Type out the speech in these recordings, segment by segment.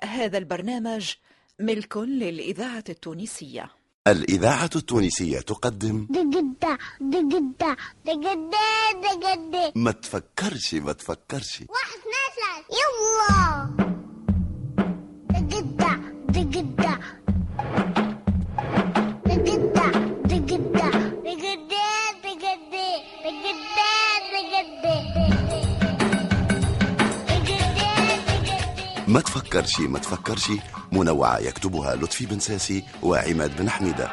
هذا البرنامج ملك للإذاعة التونسية. الإذاعة التونسية تقدم دقدة دقدة دقدة دقدة. ما تفكرش ما تفكرش. واحد ثلاثة. يلا. دقدة دقدة. تفكرش ما تفكرش. منوعة يكتبها لطفي بن ساسي وعماد بن حميدة.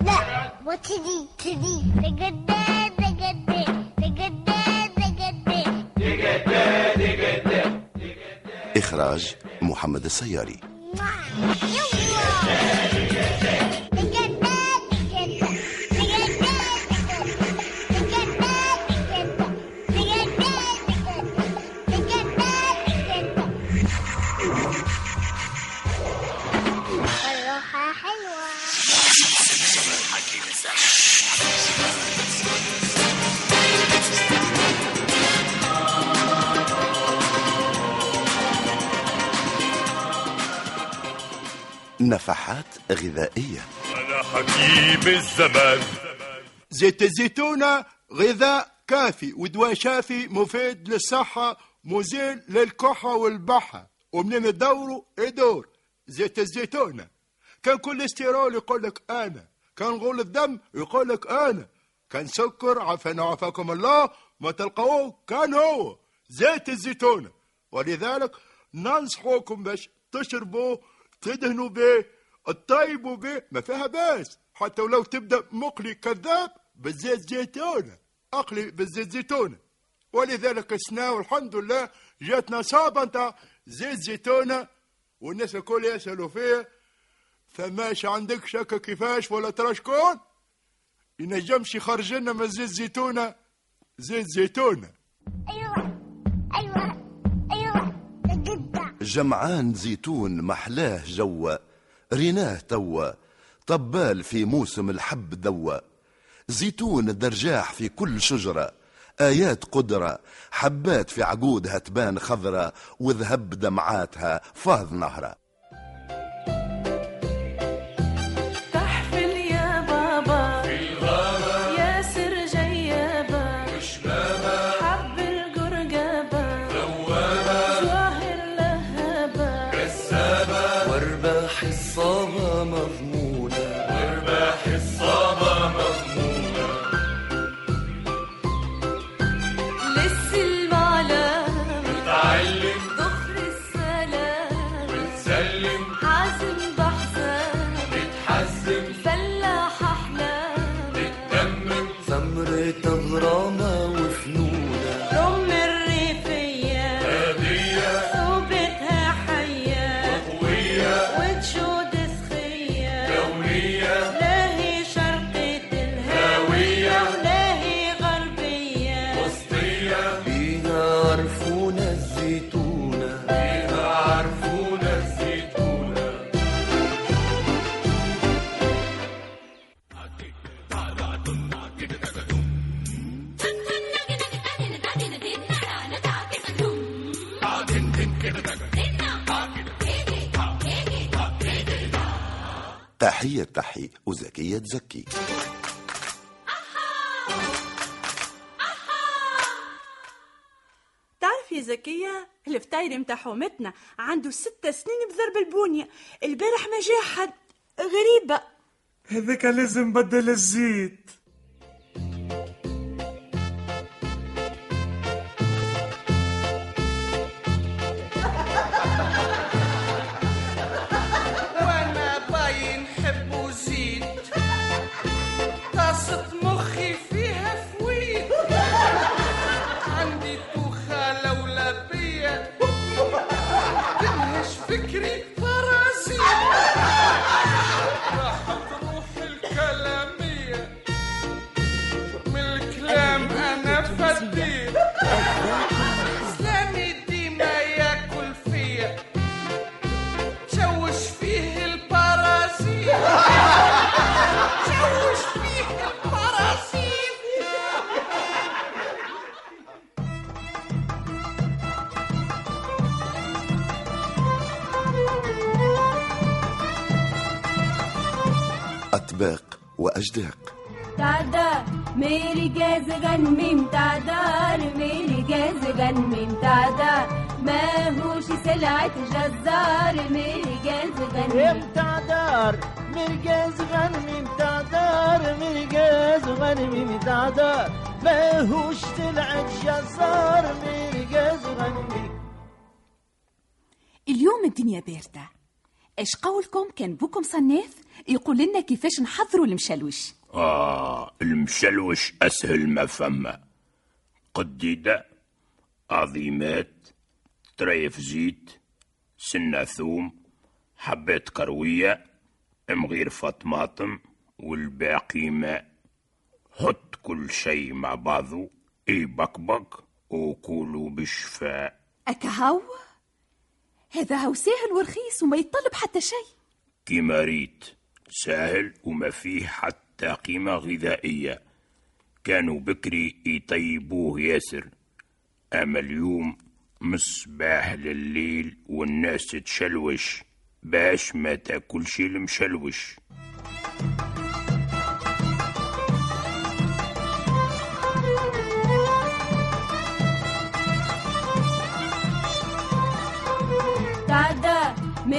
لا وتدي تدي إخراج محمد السياري. نفحات غذائية. أنا حكيم الزمان. زيت الزيتونة غذاء كافي ودواء شافي مفيد للصحة مزيل للكحة والبحة. ومنين تدوروا؟ يدور. زيت الزيتونة. كان كوليسترول يقول لك أنا. كان غول الدم يقول لك أنا. كان سكر عافانا وعافاكم الله. ما تلقوه كان هو. زيت الزيتونة. ولذلك ننصحوكم باش تشربوه تدهنوا به تطيبوا به ما فيها باس. حتى ولو تبدأ مقلي كذاب بالزيت زيتونة أقلي بالزيت زيتونة. ولذلك السنة والحمد لله جاتنا صابة نتاع زيت زيتونة. والناس الكل يسألوا فيه فماش عندك شك كيفاش ولا ترى شكون؟ ينجمش يخرج لنا من زيت زيتونة زيت زيتونة. أيوة. جمعان زيتون محلاه جوا ريناه توا طبال في موسم الحب دوا. زيتون درجاح في كل شجرة آيات قدرة حبات في عقودها تبان خضرة وذهب دمعاتها فاض نهرة. تحية تحي وزكية زكي تعرفي زكية الفطاير متاع حومتنا عنده ستة سنين بضرب البونية. البارح ما جاء حد غريبة. هذاك لازم بدل الزيت. أطباق وأجداق. تعدار ميري جاز غنمي تعدار ميري جاز غنمي تعدار ما هوش سلعة جزار ميري جاز غنمي تعدار مرقاز غنمي متاع دار مرقاز غنمي متاع دار ماهوش طلعت جزار مرقاز غنمي اليوم الدنيا باردة. إيش قولكم؟ كان بوكم صناف يقول لنا كيفاش نحضروا المشلوش آه المشلوش أسهل ما فما. قديدة عظيمات طريف زيت سنة ثوم حبات كروية مغيرفة طماطم والباقي ماء. حط كل شيء مع بعضه يبقبق وكولوا بالشفاء. أكهو؟ هذا هو ساهل ورخيص وما يتطلب حتى شيء. كيما ريت. سهل وما فيه حتى قيمة غذائية. كانوا بكري يطيبوه ياسر. أما اليوم مصباح لليل والناس تشلوش. باش ما تاكلش المشلوش.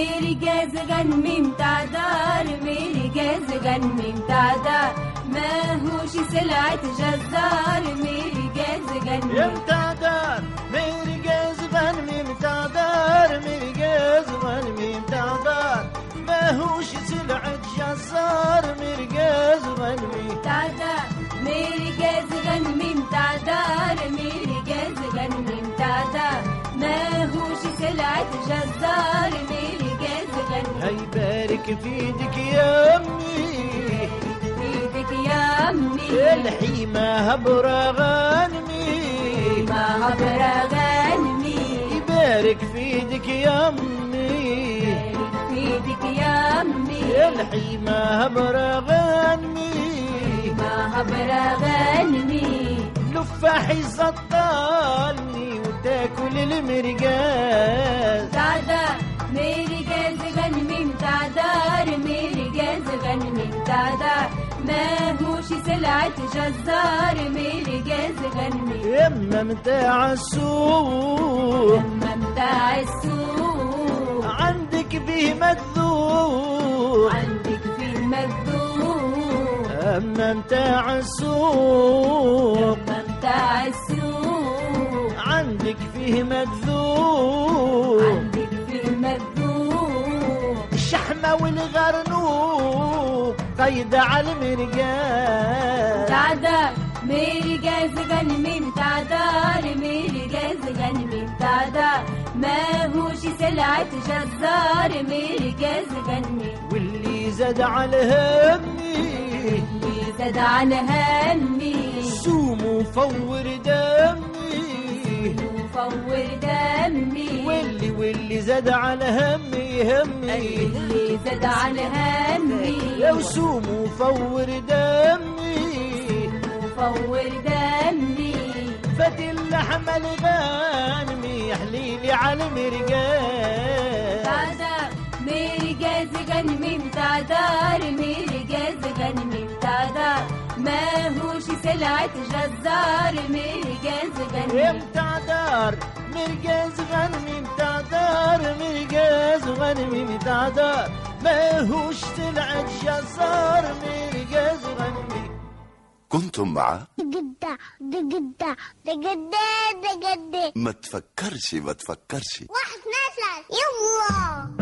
تعدار ميري جاز غنمي تعدار ميري جاز غنمي تعدار ما هوش سلعة جزار ميري جاز غنمي متاع دار مرقاز غنمي متاع دار مرقاز غنمي متاع دار ماهوش سلعة جزار مرقاز غنمي تعدار ميري جاز غنمي تعدار ميري جاز غنمي تعدار ما هوش سلعة جزار بارك في إيدك يا أمي. إيدك يا أمي. الحيمة هبرة غنمي ما هبرة غنمي يبارك في إيدك يا أمي. في إيدك يا أمي. الحيمة هبرة غنمي ما هبرة غنمي لفاح يسطلني وتاكل المرقاز تعدار ميري جاز غنمي تعدار ميري جاز غنمي تعدار ما هوش سلعة جزار ميري جاز غنمي يما متاع السوق لما متاع السوق عندك به مذوق عندك في المذوق اما متاع السوق لما متاع السوق عندك فيه مذوق الشحمة والغرنوق قيدة على المرقاز تعدار ميري جاز غنمي تعدار ميري جاز غنمي تعدار ما هوش سلعة جزار؟ ميري جاز غنمي واللي زاد على همي. اللي زاد عن همي. سوم وفور دمي. وفور دمي. واللي واللي زاد على همي همي. اللي زاد عن همي. يا وسوم وفور دمي. وفور دمي. فات اللحم الغانمي حليلي على المرقاز تعدار ميري جاز غنمي تعدار ميري جاز غنمي. سلعة جزار ميري جاز غنمي متاع دار مرقاز غنمي متاع دار مرقاز غنمي متاع دار ماهوش طلعت جزار مرقاز غنمي كنتم مع؟ جدة دي جدة دي جدة دي جدة ما تفكرش ما تفكرش. واحد مثلا يلا.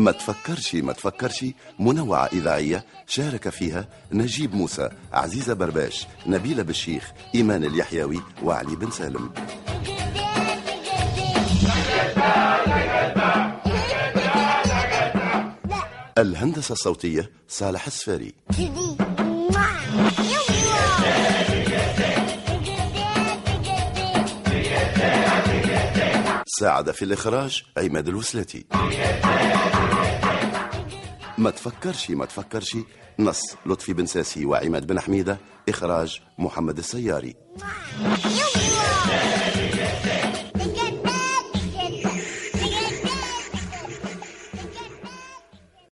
ما تفكرش ما تفكرش. منوعة إذاعية شارك فيها نجيب موسى عزيزة برباش نبيلة بالشيخ إيمان اليحيوي وعلي بن سالم. الهندسة الصوتية صالح السفاري. ساعد في الإخراج عماد الوسلاتي ما تفكرش ما تفكرش. نص لطفي بن ساسي وعماد بن حميدة إخراج محمد السياري.